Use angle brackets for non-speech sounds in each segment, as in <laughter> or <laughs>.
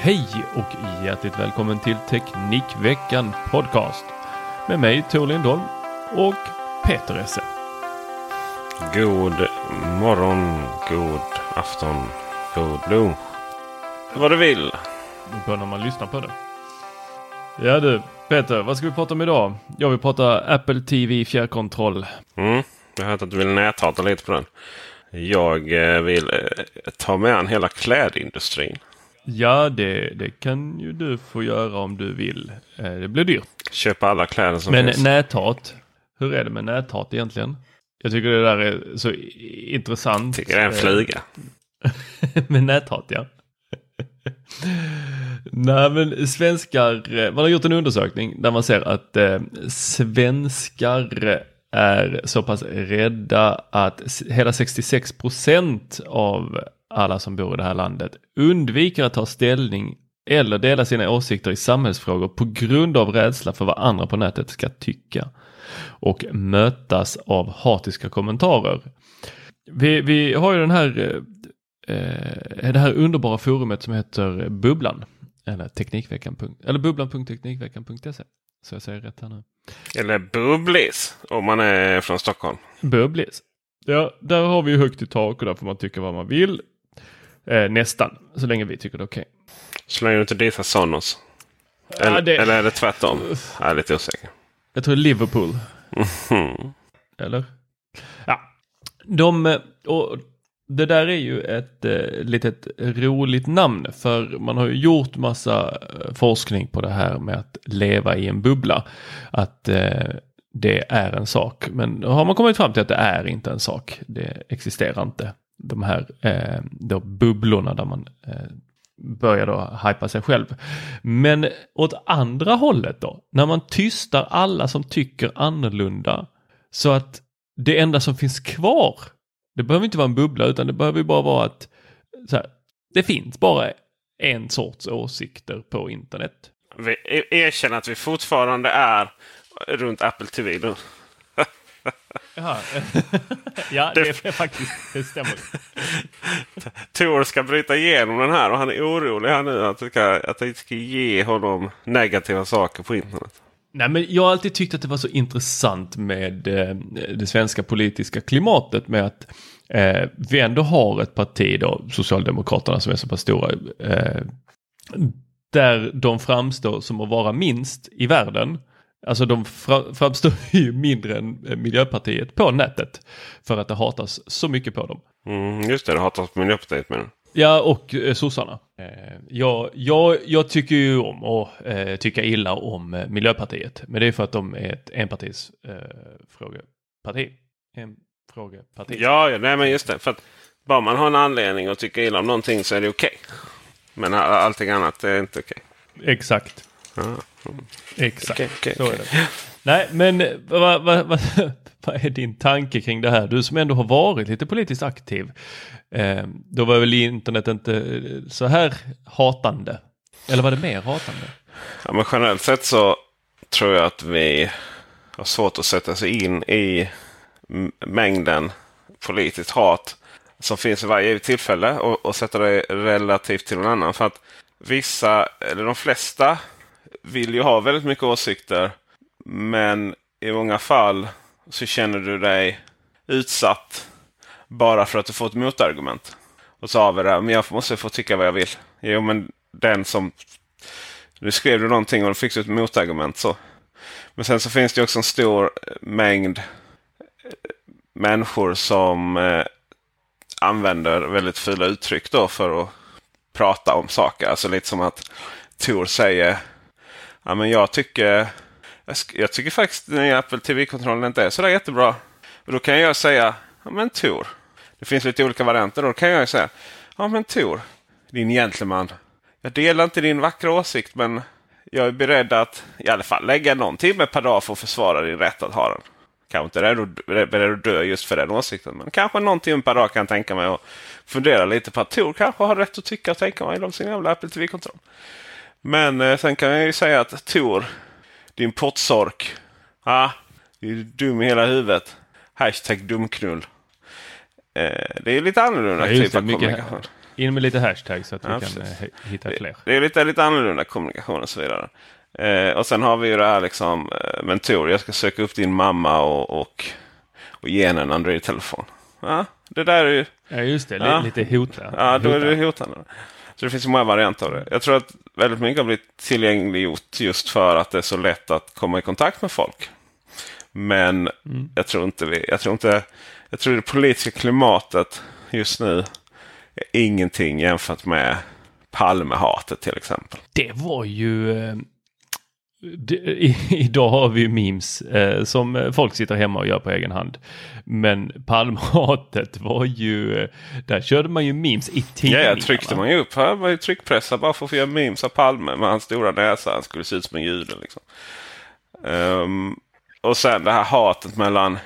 Hej och hjärtligt välkommen till Teknikveckan Podcast. Med mig Tor Lindholm och Peter Esse. God morgon, god afton, god lunch. Vad du vill. Det beror när man lyssnar på det. Ja du, Peter, vad ska vi prata om idag? Jag vill prata Apple TV fjärrkontroll. Mm, jag har hört att du vill näthata lite på den. Jag eh, vill eh, ta med an hela klädindustrin. Ja, det, det kan ju du få göra om du vill. Eh, Det blir dyrt. Köpa alla kläder som Men finns. näthat, hur är det med näthat egentligen? Jag tycker det där är så intressant. Tycker det är en Eh, fluga. <laughs> med näthat ja. Nej men svenskar, eh, man har gjort en undersökning där man ser att eh, svenskar är så pass rädda att hela 66 procent av alla som bor i det här landet undviker att ta ställning eller dela sina åsikter i samhällsfrågor på grund av rädsla för vad andra på nätet ska tycka och mötas av hatiska kommentarer. Vi, vi har ju den här, eh, eh, det här underbara forumet som heter Bubblan. Eller Teknikveckan. Eller bubblan.teknikveckan.se. Så jag säger rätt här nu. Eller bubblis om man är från Stockholm. Bubblis. Ja, där har vi högt i tak och där får man tycka vad man vill. Eh, nästan, så länge vi tycker det är okej. Så länge du inte dissar Sonos. Eller, Ja, det- eller är det tvärtom? Jag är lite osäker. Jag tror Liverpool. Mhm. Eller? Ja. De, eh, och det där är ju ett eh, litet roligt namn för man har ju gjort massa eh, forskning på det här med att leva i en bubbla. Att eh, det är en sak. Men har man kommit fram till att det är inte en sak. Det existerar inte. De här eh, då bubblorna där man eh, börjar då hypa sig själv. Men åt andra hållet då, när man tystar alla som tycker annorlunda så att det enda som finns kvar, det behöver inte vara en bubbla utan det behöver ju bara vara att så här, det finns bara en sorts åsikter på internet. Vi e-, erkänner att vi fortfarande är runt Apple TV. nu. <laughs> Jaha. ja, <laughs> det, är faktiskt, det stämmer. Tor ska bryta igenom den här och han är orolig här nu att, det ska, att det ska ge honom negativa saker på internet. Nej, men jag har alltid tyckt att det var så intressant med eh, det svenska politiska klimatet med att eh, vi ändå har ett parti då, Socialdemokraterna som är så pass stora, eh, där de framstår som att vara minst i världen. Alltså de fra, framstår <laughs> ju mindre än eh, Miljöpartiet på nätet. För att det hatas så mycket på dem. Mm, just det, det hatas på Miljöpartiet med Ja, och eh, sossarna. Eh, jag, jag, jag tycker ju om att eh, tycka illa om eh, Miljöpartiet. Men det är för att de är ett enpartis eh, frågeparti. En frågeparti. Ja, ja nej, men just det. För att bara man har en anledning att tycka illa om någonting så är det okej. Okay. Men allting annat är inte okej. Okay. Exakt. Mm. Exakt, okay, okay, så är det. Nej, men vad, vad, vad, <laughs> vad är din tanke kring det här? Du som ändå har varit lite politiskt aktiv. Eh, då var väl internet inte så här hatande? Eller var det mer hatande? Ja, men generellt sett så tror jag att vi har svårt att sätta sig in i mängden politiskt hat som finns i varje tillfälle och, och sätta det relativt till någon annan. För att vissa, eller de flesta, vill ju ha väldigt mycket åsikter. Men i många fall så känner du dig utsatt bara för att du får ett motargument. Och så har vi det, här men jag måste få tycka vad jag vill. Jo, men den som... Nu skrev du någonting och då fick du ett motargument. så. Men sen så finns det också en stor mängd eh, människor som eh, använder väldigt fula uttryck då för att prata om saker. Alltså lite som att Tor säger ja, men jag tycker jag tycker faktiskt den Apple TV-kontrollen inte är sådär jättebra. Och då kan jag säga ja men Tor. Det finns lite olika varianter. Då kan jag säga ja men Tor. Din gentleman. Jag delar inte din vackra åsikt men jag är beredd att i alla fall lägga någon timme per dag för att försvara din rätt att ha den. Kanske inte beredd, beredd att dö just för den åsikten. Men kanske någon timme per dag kan jag tänka mig att fundera lite på att Tor kanske har rätt att tycka och tänka om sin jävla Apple TV-kontroll. Men eh, sen kan jag ju säga att Tor, din pottsork. Ah, du är dum i hela huvudet. Hashtag dumknull. Eh, det är lite annorlunda ja, typ av kommunikation. In med lite hashtag så att ja, vi kan eh, hitta fler. Det, det, är lite, lite annorlunda kommunikation och så vidare. Eh, och sen har vi ju det här liksom eh, mentor. Jag ska söka upp din mamma och, och, och ge henne en Android-telefon. Ja, det där är ju... Ja just det, ja. lite hotande. Ja, då är det hotande. Så det finns många varianter av det. Jag tror att väldigt mycket har blivit tillgängliggjort just för att det är så lätt att komma i kontakt med folk. Men mm. jag tror inte vi, jag tror inte, jag tror det politiska klimatet just nu är ingenting jämfört med Palmehatet till exempel. Det var ju eh, <laughs> idag har vi ju memes eh, som folk sitter hemma och gör på egen hand. Men Palmhatet var ju, eh, där körde man ju memes i tidningarna. Ja, tryckte man ju upp. Här var ju tryckpressar bara för att få göra memes av Palme med hans stora näsa. Han skulle se ut som en jude liksom. Um, och sen det här hatet mellan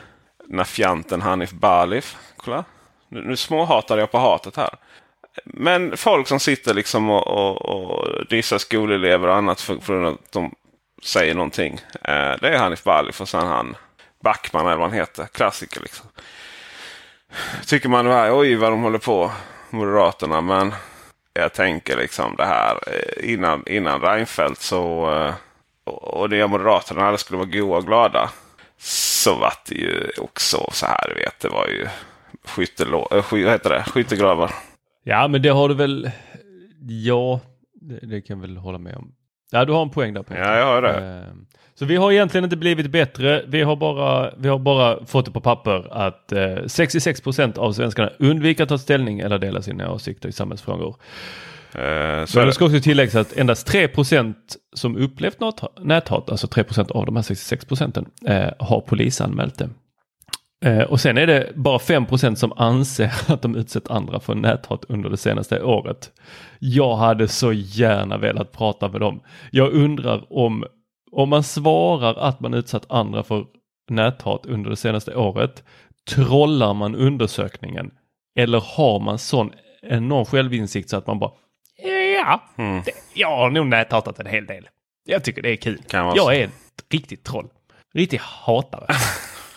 Nafianten Hanif Balif. Kolla. Nu, nu småhatade jag på hatet här. Men folk som sitter liksom och, och, och dissar skolelever och annat för, för att de säger någonting. Eh, det är Hanif Bali och sen han Backman eller vad han heter. Klassiker liksom. Tycker man här, oj vad de håller på Moderaterna. Men jag tänker liksom det här eh, innan, innan Reinfeldt så eh, och det Moderaterna alla skulle vara goa och glada. Så var det ju också så här vet. Det var ju skyttelå, äh, sky, vad heter det? skyttegravar. Ja men det har du väl. Ja det, det kan jag väl hålla med om. Ja, du har en poäng där. Peter. Ja, jag har det. Ehm, så vi har egentligen inte blivit bättre. Vi har bara, vi har bara fått det på papper att 66 eh, procent av svenskarna undviker att ta ställning eller dela sina åsikter i samhällsfrågor. Uh, så Men det ska också tilläggas att endast 3 procent som upplevt näthat, alltså 3 procent av de här 66 procenten, eh, har polisanmält det. Eh, och sen är det bara 5% som anser <laughs> att de utsatt andra för näthat under det senaste året. Jag hade så gärna velat prata med dem. Jag undrar om, om man svarar att man utsatt andra för näthat under det senaste året, trollar man undersökningen? Eller har man sån enorm självinsikt så att man bara Ja, mm. det, jag har nog näthatat en hel del. Jag tycker det är kul. Jag är ett riktigt troll. Riktig hatare. <laughs>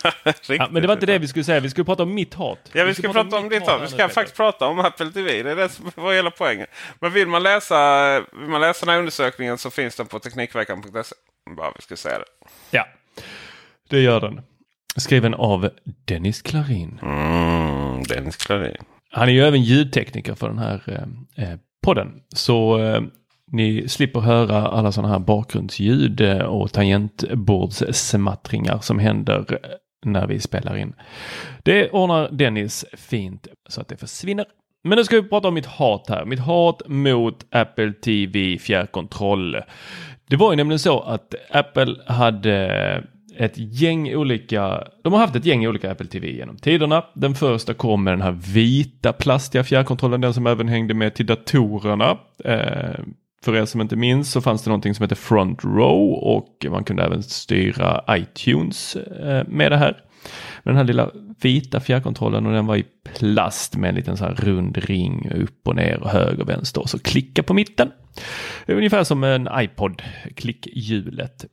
<laughs> Ja, men det var inte det vi skulle säga. Vi skulle prata om mitt hat. Ja, vi ska prata om ditt hat. Vi ska faktiskt prata om Apple TV. Det är det som var hela poängen. Men vill man läsa, vill man läsa den här undersökningen så finns den på Teknikveckan.se. Bara vi ska säga det. Ja, det gör den. Skriven av Dennis Klarin. Mm, Dennis Klarin. Han är ju även ljudtekniker för den här eh, eh podden. Så eh, ni slipper höra alla sådana här bakgrundsljud eh, och tangentbordssmattringar som händer eh, när vi spelar in. Det ordnar Dennis fint så att det försvinner. Men nu ska vi prata om mitt hat här. Mitt hat mot Apple TV fjärrkontroll. Det var ju nämligen så att Apple hade ett gäng olika, de har haft ett gäng olika Apple TV genom tiderna. Den första kom med den här vita plastiga fjärrkontrollen, den som även hängde med till datorerna. Eh, för er som inte minns så fanns det någonting som hette Front Row och man kunde även styra iTunes eh, med det här. Med den här lilla vita fjärrkontrollen och den var i plast med en liten så här rund ring upp och ner och höger och vänster och så klicka på mitten. Ungefär som en iPod, klickhjulet.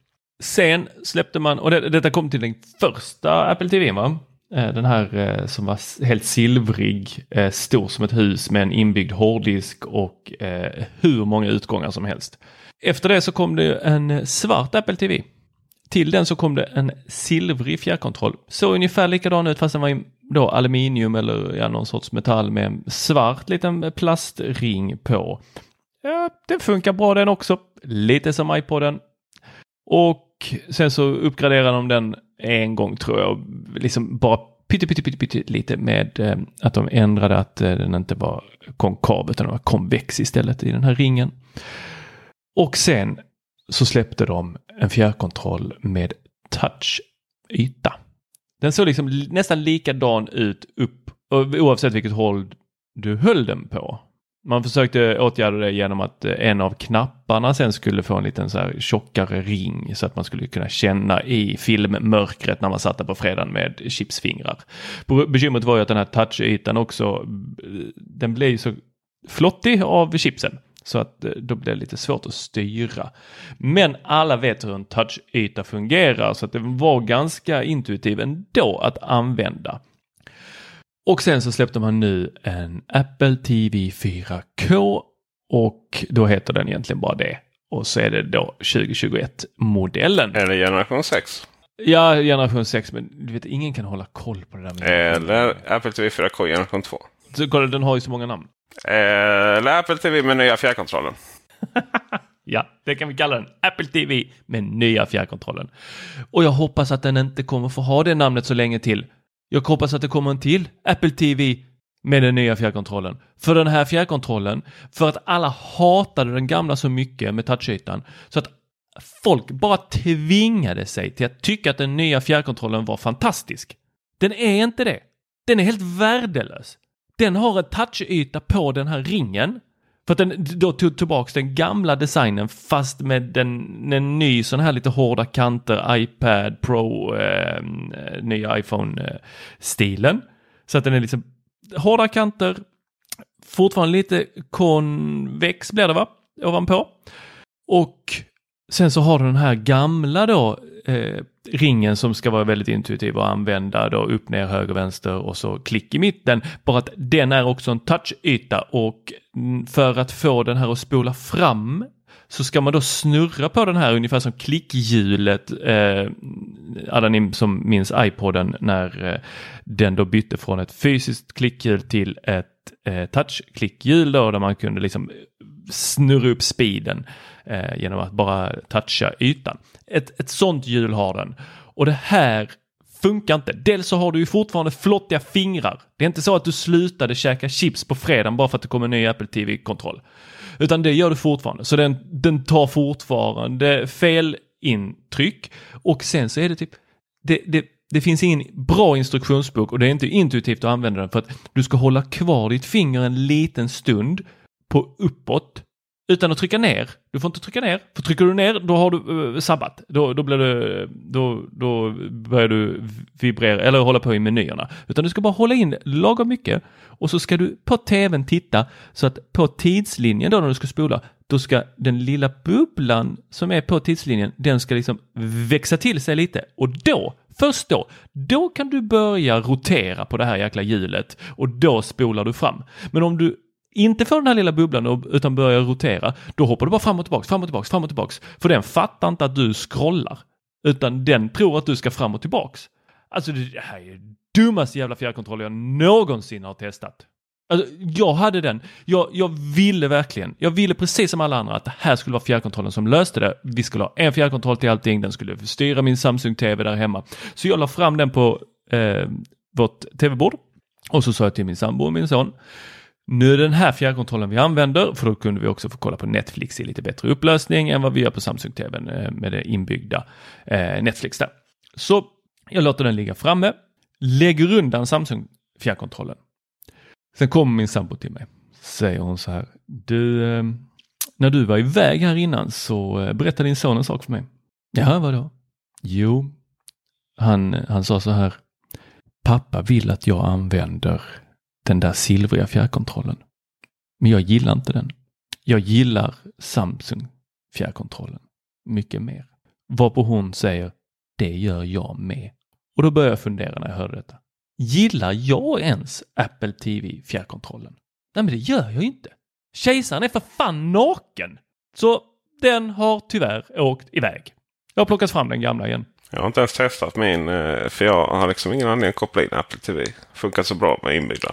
Sen släppte man, och det, detta kom till den första Apple TV va? Eh, den här eh, som var helt silvrig, eh, stor som ett hus med en inbyggd hårddisk och hur många utgångar som helst. Efter det så kom det en svart Apple TV. Till den så kom det en silvrig fjärrkontroll. Så ungefär likadan ut fast den var i då aluminium eller ja, någon sorts metall med en svart liten plastring på. Ja, den funkar bra den också. Lite som iPoden. Och sen så uppgraderade de den en gång tror jag. Liksom bara pytte, pytte, pytte, pytte lite med eh, att de ändrade att eh, den inte var konkav utan den var konvex istället i den här ringen. Och sen så släppte de en fjärrkontroll med touchyta. Den såg liksom nästan likadan ut upp oavsett vilket håll du höll den på. Man försökte åtgärda det genom att eh, en av knapparna sen skulle få en liten så här tjockare ring så att man skulle kunna känna i filmmörkret när man satte på fredagen med chipsfingrar. Bekymret var ju att den här touchytan också, eh, den blev så flottig av chipsen. Så att eh, då blir det lite svårt att styra. Men alla vet hur en touchyta fungerar så att det var ganska intuitiv ändå att använda. Och sen så släppte man nu en Apple TV 4K och då heter den egentligen bara det. Och så är det då 2021-modellen. Eller generation 6. Ja, generation 6, men du vet ingen kan hålla koll på det där. Med Eller Apple TV 4K generation 2. Så kolla, den har ju så många namn. Eller Apple TV med nya fjärrkontrollen. <laughs> ja, det kan vi kalla den. Apple TV med nya fjärrkontrollen. Och jag hoppas att den inte kommer få ha det namnet så länge till. Jag hoppas att det kommer en till Apple TV med den nya fjärrkontrollen. För den här fjärrkontrollen, för att alla hatade den gamla så mycket med touchytan, så att folk bara tvingade sig till att tycka att den nya fjärrkontrollen var fantastisk. Den är inte det. Den är helt värdelös. Den har en touchyta på den här ringen. För att den då tog tillbaks den gamla designen fast med den, en ny sån här lite hårda kanter, iPad Pro, ehm, eh, nya iPhone-stilen. Så att den är liksom hårda kanter, fortfarande lite konvex blir det va, ovanpå. Och sen så har du den här gamla då eh, ringen som ska vara väldigt intuitiv att använda då upp, ner, höger, vänster och så klick i mitten. Bara att den är också en touchyta och för att få den här att spola fram så ska man då snurra på den här ungefär som klickhjulet, eh, alla ni som minns iPoden när eh, den då bytte från ett fysiskt klickhjul till ett eh, touchklickhjul då där man kunde liksom snurra upp speeden eh, genom att bara toucha ytan. Ett, ett sånt hjul har den. Och det här funkar inte. Dels så har du ju fortfarande flottiga fingrar. Det är inte så att du slutade käka chips på fredagen bara för att det kommer en ny Apple TV-kontroll. Utan det gör du fortfarande. Så den, den tar fortfarande fel intryck. Och sen så är det typ, det, det, det finns ingen bra instruktionsbok och det är inte intuitivt att använda den för att du ska hålla kvar ditt finger en liten stund på uppåt utan att trycka ner. Du får inte trycka ner. För trycker du ner då har du uh, sabbat. Då, då, blir du, då, då börjar du vibrera eller hålla på i menyerna. Utan du ska bara hålla in lagom mycket och så ska du på tvn titta så att på tidslinjen då när du ska spola då ska den lilla bubblan som är på tidslinjen den ska liksom växa till sig lite och då Först då, då kan du börja rotera på det här jäkla hjulet och då spolar du fram. Men om du inte får den här lilla bubblan utan börjar rotera, då hoppar du bara fram och tillbaks, fram och tillbaks, fram och tillbaks. För den fattar inte att du scrollar, utan den tror att du ska fram och tillbaks. Alltså det här är dummaste jävla fjärrkontroll jag någonsin har testat. Alltså, jag hade den. Jag, jag ville verkligen, jag ville precis som alla andra att det här skulle vara fjärrkontrollen som löste det. Vi skulle ha en fjärrkontroll till allting, den skulle styra min Samsung-TV där hemma. Så jag la fram den på eh, vårt tv-bord och så sa jag till min sambo och min son, nu är det den här fjärrkontrollen vi använder, för då kunde vi också få kolla på Netflix i lite bättre upplösning än vad vi gör på Samsung-TVn eh, med det inbyggda eh, Netflix där. Så jag låter den ligga framme, lägger undan Samsung fjärrkontrollen. Sen kommer min sambo till mig, säger hon så här, du, eh, när du var iväg här innan så berättade din son en sak för mig. Ja, vadå? Jo, han, han sa så här, pappa vill att jag använder den där silvriga fjärrkontrollen. Men jag gillar inte den. Jag gillar Samsung fjärrkontrollen mycket mer. Varpå hon säger, det gör jag med. Och då börjar jag fundera när jag hörde detta. Gillar jag ens Apple TV fjärrkontrollen? Nej, men det gör jag ju inte. Kejsaren är för fan naken! Så den har tyvärr åkt iväg. Jag har plockat fram den gamla igen. Jag har inte ens testat min, eh, för jag har liksom ingen anledning att koppla in Apple TV. Funkar så bra med inbyggda.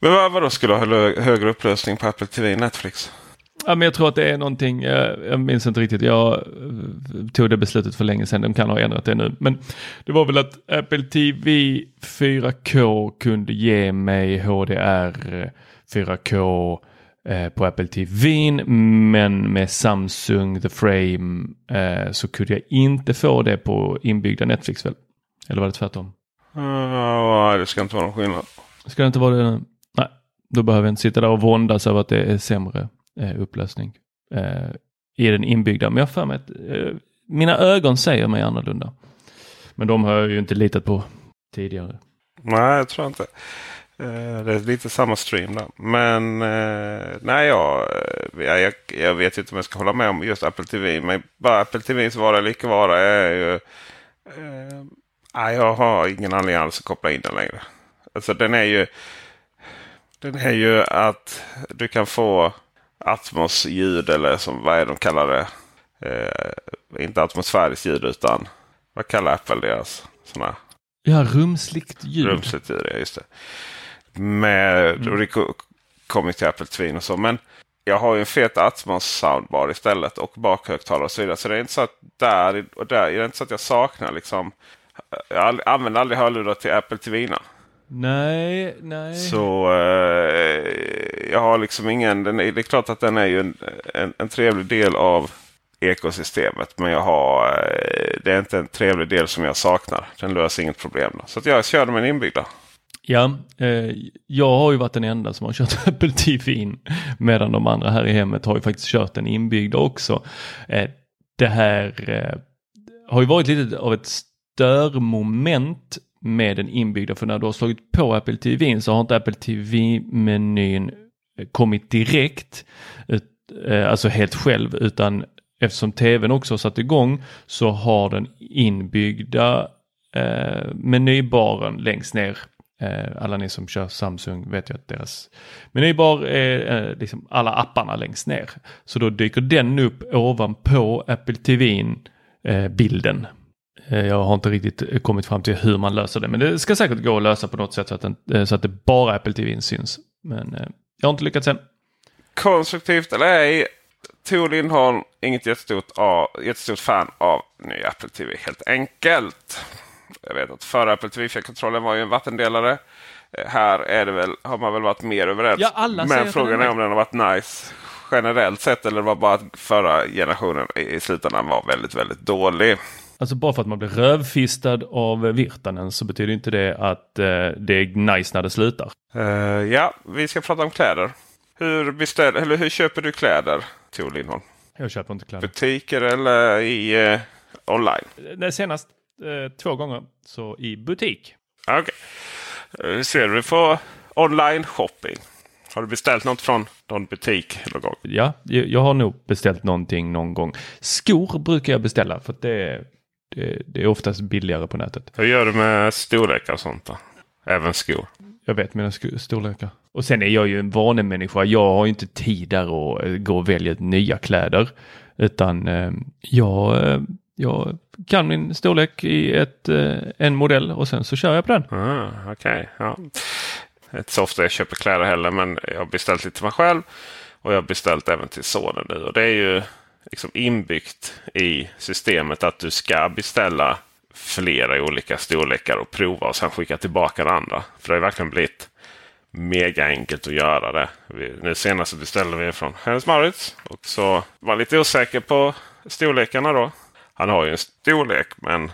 Men vad, vadå skulle ha hö- högre upplösning på Apple TV än Netflix? Ja, men jag tror att det är någonting, jag, jag minns inte riktigt, jag eh, tog det beslutet för länge sedan, de kan ha ändrat det nu. Men det var väl att Apple TV 4K kunde ge mig HDR 4K eh, på Apple TV, men med Samsung The Frame eh, så kunde jag inte få det på inbyggda Netflix väl? Eller var det tvärtom? Uh, det ska inte vara någon skillnad. Ska det inte vara det? Då behöver jag inte sitta där och våndas över att det är sämre eh, upplösning eh, i den inbyggda. Men jag har för mig att eh, mina ögon säger mig annorlunda. Men de har jag ju inte litat på tidigare. Nej, jag tror inte. Eh, det är lite samma stream där. Men eh, nej, jag, eh, jag, jag, vet inte om jag ska hålla med om just Apple TV. Men bara Apple TVs vara eller icke vara är ju... Eh, nej, jag har ingen anledning alls att koppla in den längre. Alltså den är ju... Den är ju att du kan få Atmos-ljud eller som, vad är de kallar det? Eh, inte atmosfäriskt ljud utan vad kallar Apple deras sådana Ja, rumsligt ljud. rumsligt ljud? Ja, just det. Med, och det ko- kommer till Apple TV och så. Men jag har ju en fet Atmos soundbar istället och bakhögtalare och så vidare. Så det är inte så att där och där är det inte så att jag saknar liksom. Jag använder aldrig hörlurar till Apple TV. Nej, nej. Så eh, jag har liksom ingen. Den är, det är klart att den är ju en, en, en trevlig del av ekosystemet. Men jag har, eh, det är inte en trevlig del som jag saknar. Den löser inget problem. Då. Så jag kör med en inbyggda. Ja, eh, jag har ju varit den enda som har kört <laughs> Apple TV in. Medan de andra här i hemmet har ju faktiskt kört den inbyggda också. Eh, det här eh, har ju varit lite av ett störmoment med den inbyggda. För när du har slagit på Apple TV så har inte Apple TV-menyn eh, kommit direkt. Eh, alltså helt själv utan eftersom tvn också har satt igång så har den inbyggda eh, menybaren längst ner. Eh, alla ni som kör Samsung vet ju att deras menybar är eh, liksom alla apparna längst ner. Så då dyker den upp ovanpå Apple TV eh, bilden. Eh, jag har inte riktigt kommit fram till hur man löser det men det ska säkert gå att lösa på något sätt så att, den, eh, så att det bara Apple TV syns. Men eh, jag har inte lyckats än. Konstruktivt eller ej, Tor Lindholm, inget jättestort, jättestort fan av ny Apple TV helt enkelt. Jag vet att förra Apple TV 4-kontrollen var ju en vattendelare. Eh, här är det väl, har man väl varit mer överens. Ja, alla Men frågan är om den har varit nice generellt sett eller var bara att förra generationen i slutändan var väldigt, väldigt dålig. Alltså bara för att man blir rövfistad av Virtanen så betyder inte det att eh, det är nice när det slutar. Uh, ja, vi ska prata om kläder. Hur, beställ, eller hur köper du kläder, Tor Lindholm? Jag köper inte kläder. Butiker eller i eh, online? Det senast eh, två gånger så i butik. Okej. Okay. Hur ser du på online shopping? Har du beställt något från någon butik någon gång? Ja, jag har nog beställt någonting någon gång. Skor brukar jag beställa för det, det, det är oftast billigare på nätet. Hur gör du med storlekar och sånt då? Även skor? Jag vet mina storlekar. Och sen är jag ju en vanemänniska. Jag har inte tid där att eh, gå och välja nya kläder. Utan eh, jag, eh, jag kan min storlek i ett, eh, en modell och sen så kör jag på den. Ah, Okej, okay. ja. Inte så ofta jag köper kläder heller men jag har beställt lite till mig själv. Och jag har beställt även till sonen nu. Och det är ju liksom inbyggt i systemet att du ska beställa flera olika storlekar och prova och sen skicka tillbaka den andra. För det har verkligen blivit mega enkelt att göra det. Vi, nu senast beställde vi från Hennes Mauritz och så var lite osäker på storlekarna då. Han har ju en storlek men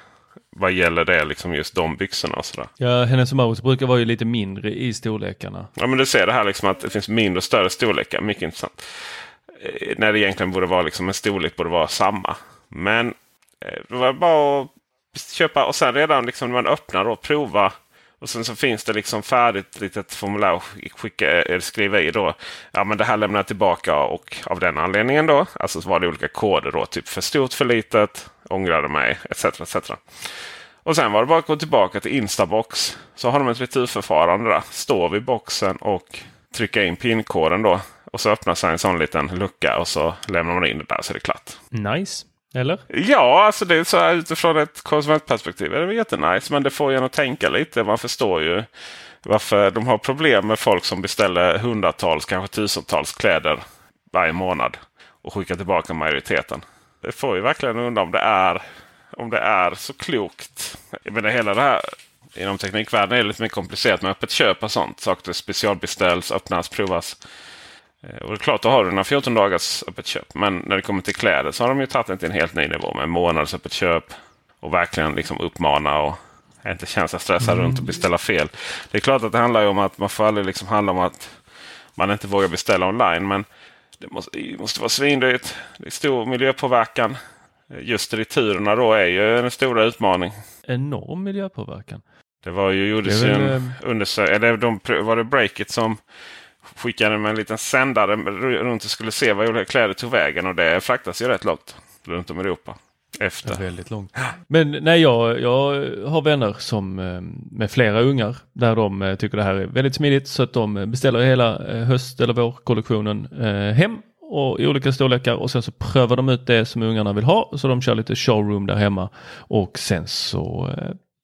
vad gäller det liksom just de byxorna och sådär. Ja, Hennes Mauritz brukar vara ju lite mindre i storlekarna. Ja, men du ser det här liksom att det finns mindre och större storlekar. Mycket intressant. Eh, när det egentligen borde vara liksom en storlek borde vara samma. Men eh, det var bara att köpa och sen redan liksom när man öppnar och prova. Och sen så finns det liksom färdigt litet formulär att skicka, eh, skriva i då. Ja men det här lämnar jag tillbaka och av den anledningen då. Alltså så var det olika koder då. Typ för stort, för litet, ångrade mig etc. etc. Och sen var det bara att gå tillbaka till Instabox. Så har de ett returförfarande där. Står vid boxen och trycka in pinkoden då. Och så öppnar sig en sån liten lucka och så lämnar man in det där så är det klart. Nice. Eller? Ja, alltså det är så här, utifrån ett konsumentperspektiv är det jättenice. Men det får en att tänka lite. Man förstår ju varför de har problem med folk som beställer hundratals, kanske tusentals kläder varje månad och skickar tillbaka majoriteten. Det får ju verkligen undra om det är, om det är så klokt. Menar hela det här inom teknikvärlden är lite mer komplicerat med öppet köp och sånt. Saker specialbeställs, öppnas, provas. Eh, och det är klart, då har du några 14 dagars öppet köp. Men när det kommer till kläder så har de ju tagit det till en helt ny nivå med månads öppet köp. Och verkligen liksom uppmana och inte känna sig stressad mm. runt och beställa fel. Det är klart att det handlar om att man får aldrig liksom handla om att man inte vågar beställa online. Men det måste, det måste vara svindyrt. Det är stor miljöpåverkan. Just returerna då är ju en stor utmaning. Enorm miljöpåverkan. Det var ju, gjordes ju en eh, undersökning. Eller de, var det Breakit som skickade med en liten sändare runt och skulle se vad olika kläder tog vägen. Och det fraktas ju rätt långt runt om i Europa. Efter. väldigt långt. Men nej, jag, jag har vänner som eh, med flera ungar där de eh, tycker det här är väldigt smidigt så att de beställer hela eh, höst eller vårkollektionen hem och i olika storlekar och sen så prövar de ut det som ungarna vill ha så de kör lite showroom där hemma och sen så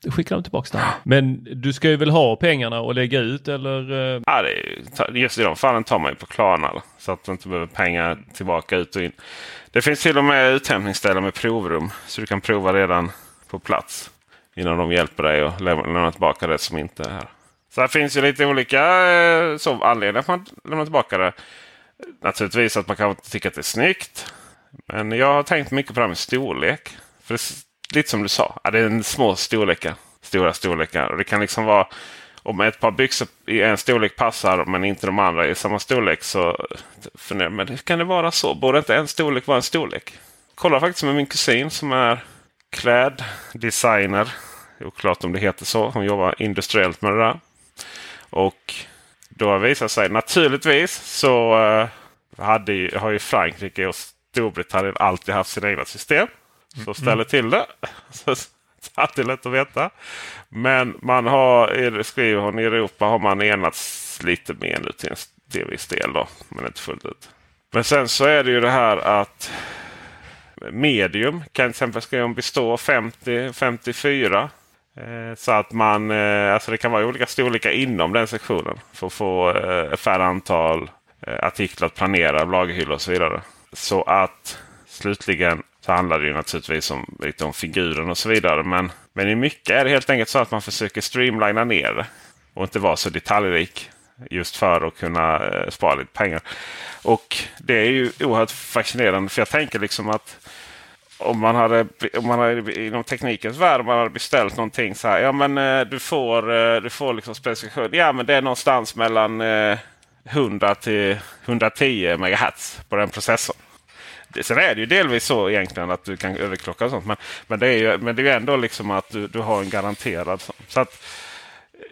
skickar de tillbaka den. <gasps> Men du ska ju väl ha pengarna och lägga ut eller? eh, Ja, det är, just i de fallen tar man ju på Klarna. Så att du inte behöver pengar tillbaka ut och in. Det finns till och med uthämtningsställen med provrum. Så du kan prova redan på plats. Innan de hjälper dig att lämna, lämna tillbaka det som inte är här. Så det finns ju lite olika eh, så, anledningar att man lämnar tillbaka det. Naturligtvis att man kan tycka att det är snyggt. Men jag har tänkt mycket på det här med storlek. För lite som du sa, ja, det är en små storlekar. Stora storlekar. Och det kan liksom vara om ett par byxor i en storlek passar men inte de andra i samma storlek så funderar men hur kan det vara så? Borde inte en storlek vara en storlek? Kollar faktiskt med min kusin som är kläddesigner. Oklart om det heter så. Hon jobbar industriellt med det där. Och då visar sig naturligtvis så eh, hade har ju Frankrike och Storbritannien alltid haft sina egna system. Så ställer till det. <laughs> Så alltid lätt att veta. Men man har, skriver hon, i Europa har man enats lite mer nu till en viss del. Då, men inte fullt ut. Men sen så är det ju det här att medium kan till exempel skriva om bestå 50-54. Eh, så att man, eh, alltså det kan vara olika storlekar inom den sektionen. För att få eh, färre antal artiklar att planera, lagerhyllor och så vidare. Så att slutligen så handlar det ju naturligtvis om, lite om figuren och så vidare. Men, men i mycket är det helt enkelt så att man försöker streamlina ner det. Och inte vara så detaljrik. Just för att kunna eh, spara lite pengar. Och det är ju oerhört fascinerande. För jag tänker liksom att om man hade, om man hade inom teknikens värld om man hade beställt någonting så här. Ja men eh, du får, eh, du får liksom specifikation. Ja men det är någonstans mellan 100 till 110 MHz på den processorn. Det, sen är det ju delvis så egentligen att du kan överklocka och sånt. Men, men, det, är ju, men det är ju ändå liksom att du, du har en garanterad sån. Så att,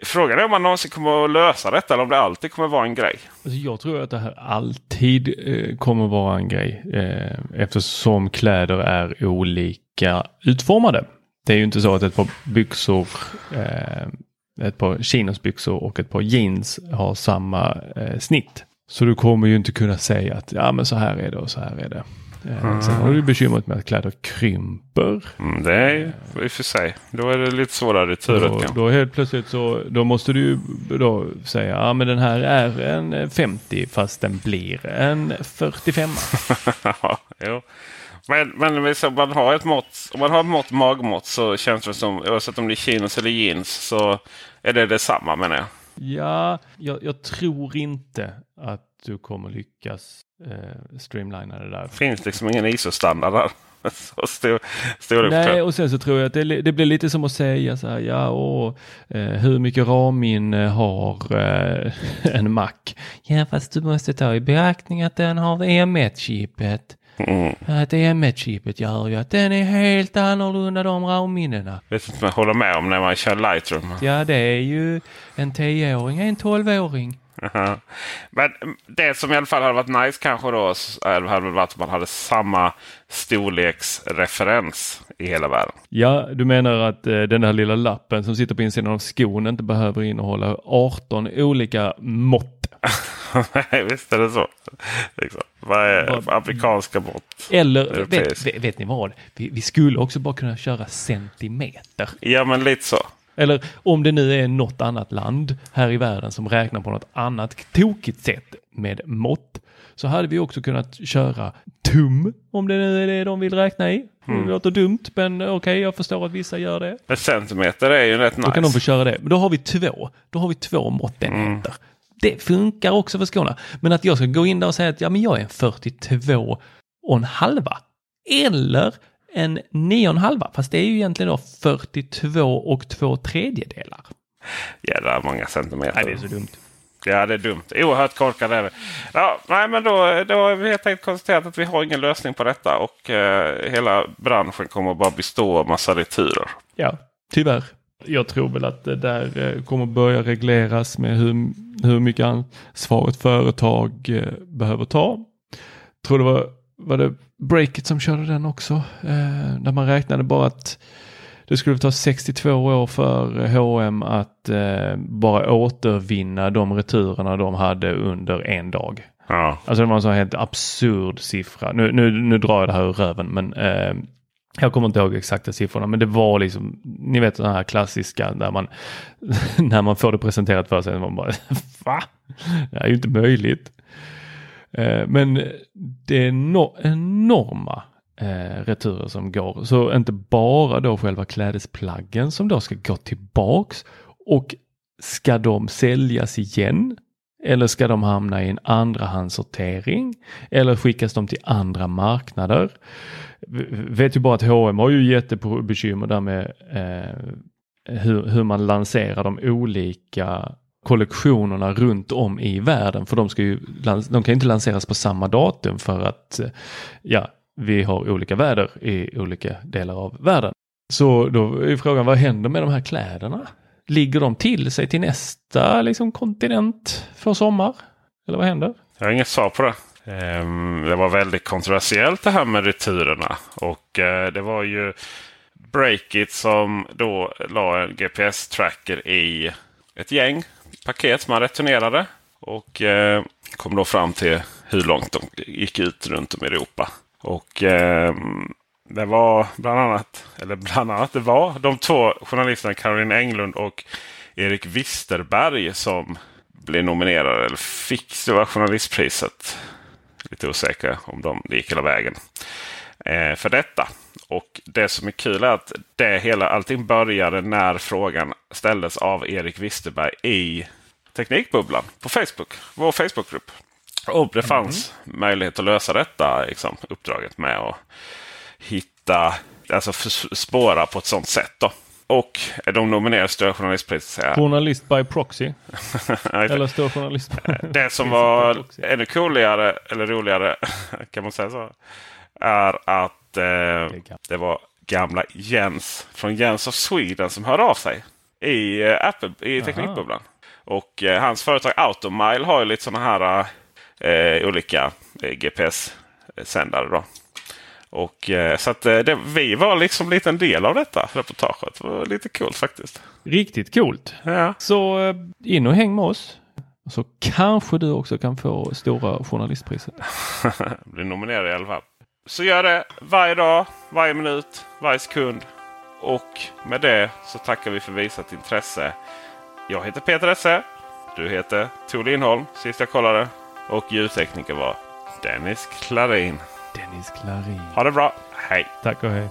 Frågan är om man någonsin kommer att lösa detta eller om det alltid kommer att vara en grej. Alltså jag tror att det här alltid eh, kommer att vara en grej eh, eftersom kläder är olika utformade. Det är ju inte så att ett par byxor, eh, ett par chinosbyxor och ett par jeans har samma eh, snitt. Så du kommer ju inte kunna säga att ja men så här är det och så här är det. Mm. Sen har du bekymret med att kläder krymper. Mm, det är ju i och för sig. Då är det lite svårare i turet. Då, då helt plötsligt så då måste du då säga ja men den här är en 50 fast den blir en 45. <laughs> jo. Men, men om man har ett mått, om man har ett mått magmått så känns det som oavsett om det är chinos eller jeans så är det detsamma menar jag. Ja, jag, jag tror inte att du kommer lyckas eh, streamlina det där. Det finns liksom ingen ISO-standard där. <laughs> Så stor, stor Nej, och sen så tror jag att det, det, blir lite som att säga så här, ja, åh, eh, hur mycket ramminne har eh, <laughs> en Mac? Ja, fast du måste ta i beaktning att den har M1-chippet. Mm. Att M1-chippet gör ju att den är helt annorlunda de RAM-minnena. Vet inte om jag håller med om när man kör Lightroom. Ja, det är ju en 10-åring, en 12-åring. Men det som i alla fall hade varit nice kanske då hade varit att man hade samma storleksreferens i hela världen. Ja, du menar att eh, den här lilla lappen som sitter på insidan av skon inte behöver innehålla 18 olika mått? Nej, <laughs> visst är det så. Liksom. Vad är amerikanska mått? Eller vet, vet, vet, ni vad? Vi, vi skulle också bara kunna köra centimeter. Ja, men lite så. Eller om det nu är något annat land här i världen som räknar på något annat tokigt sätt med mått så hade vi också kunnat köra tum om det nu är det de vill räkna i. Mm. Det låter dumt men okej okay, jag förstår att vissa gör det. En centimeter är ju rätt nice. Då kan de få köra det. Men då har vi två. Då har vi två måttenheter. Mm. Det funkar också för skorna. Men att jag ska gå in där och säga att ja, men jag är en 42 och en halva. Eller en 9,5 fast det är ju egentligen då 42 och två tredjedelar. Jädrar många centimeter. Nej, det är så dumt. Ja, det är dumt. Oerhört korkat är det. Ja, nej, men då, då har vi helt enkelt konstaterat att vi har ingen lösning på detta och eh, hela branschen kommer bara bestå av massa returer. Ja, tyvärr. Jag tror väl att det där eh, kommer börja regleras med hur, hur mycket ansvar ett företag eh, behöver ta. Jag tror det var, var det Breakit som körde den också. Eh, där man räknade bara att det skulle ta 62 år för H&M att eh, bara återvinna de returerna de hade under en dag. Ja. Alltså det var en sån helt absurd siffra. Nu, nu, nu drar jag det här ur röven men eh, jag kommer inte ihåg exakta siffrorna men det var liksom, ni vet den här klassiska där man, <laughs> när man får det presenterat för sig, man bara <laughs> va? Det är ju inte möjligt. Eh, men det är no enorma eh, returer som går. Så inte bara då själva klädesplaggen som då ska gå tillbaks och ska de säljas igen? Eller ska de hamna i en andrahandssortering? Eller skickas de till andra marknader? Vet ju bara att H&M har ju jättebekymmer där med eh, hur, hur man lanserar de olika kollektionerna runt om i världen. För de, ska ju, de kan inte lanseras på samma datum för att eh, ja, vi har olika väder i olika delar av världen. Så då är frågan, vad händer med de här kläderna? Ligger de till sig till nästa liksom, kontinent för sommar? Eller vad händer? Jag har inget svar på det. Ehm, det var väldigt kontroversiellt det här med returerna. Och eh, det var ju Breakit som då la en GPS-tracker i ett gäng paket som man returnerade. Och eh, kom då fram till hur långt de gick ut runt om i Europa. Och ehm, det var bland annat, eller bland annat, det var de två journalisterna Caroline Englund och Erik Wisterberg som blev nominerade eller fick Stora journalistpriset. Lite osäker om de gick hela vägen eh, för detta. Och det som är kul är att det hela, allting började när frågan ställdes av Erik Wisterberg i Teknikbubblan på Facebook. Vår Facebookgrupp. Och det fanns mm. möjlighet att lösa detta liksom, uppdraget med att hitta, alltså spåra på ett sånt sätt. Då. Och de nominerades Stora journalistpriset. Journalist by proxy? <laughs> eller Stora journalist? det som <laughs> var ännu coolare, eller roligare, <laughs> kan man säga så, är att eh, det var gamla Jens från Jens of Sweden som hörde av sig i, eh, Apple, i Teknikbubblan. Och eh, hans företag Automile har ju lite sådana här eh, olika eh, GPS-sändare. Då. Och, eh, så att, det, vi var liksom lite en del av detta reportaget. Det var lite coolt faktiskt. Riktigt coolt. Ja. Så in och häng med oss. Så kanske du också kan få Stora Journalistpriset. <laughs> Blir nominerad i alla fall. Så gör det varje dag, varje minut, varje sekund. Och med det så tackar vi för visat intresse. Jag heter Peter Esse. Du heter Tor Lindholm, sist jag kollade. Och ljudtekniker var Dennis Klarin. Dennis Klarin. Ha det bra. Hej. Tack och hej.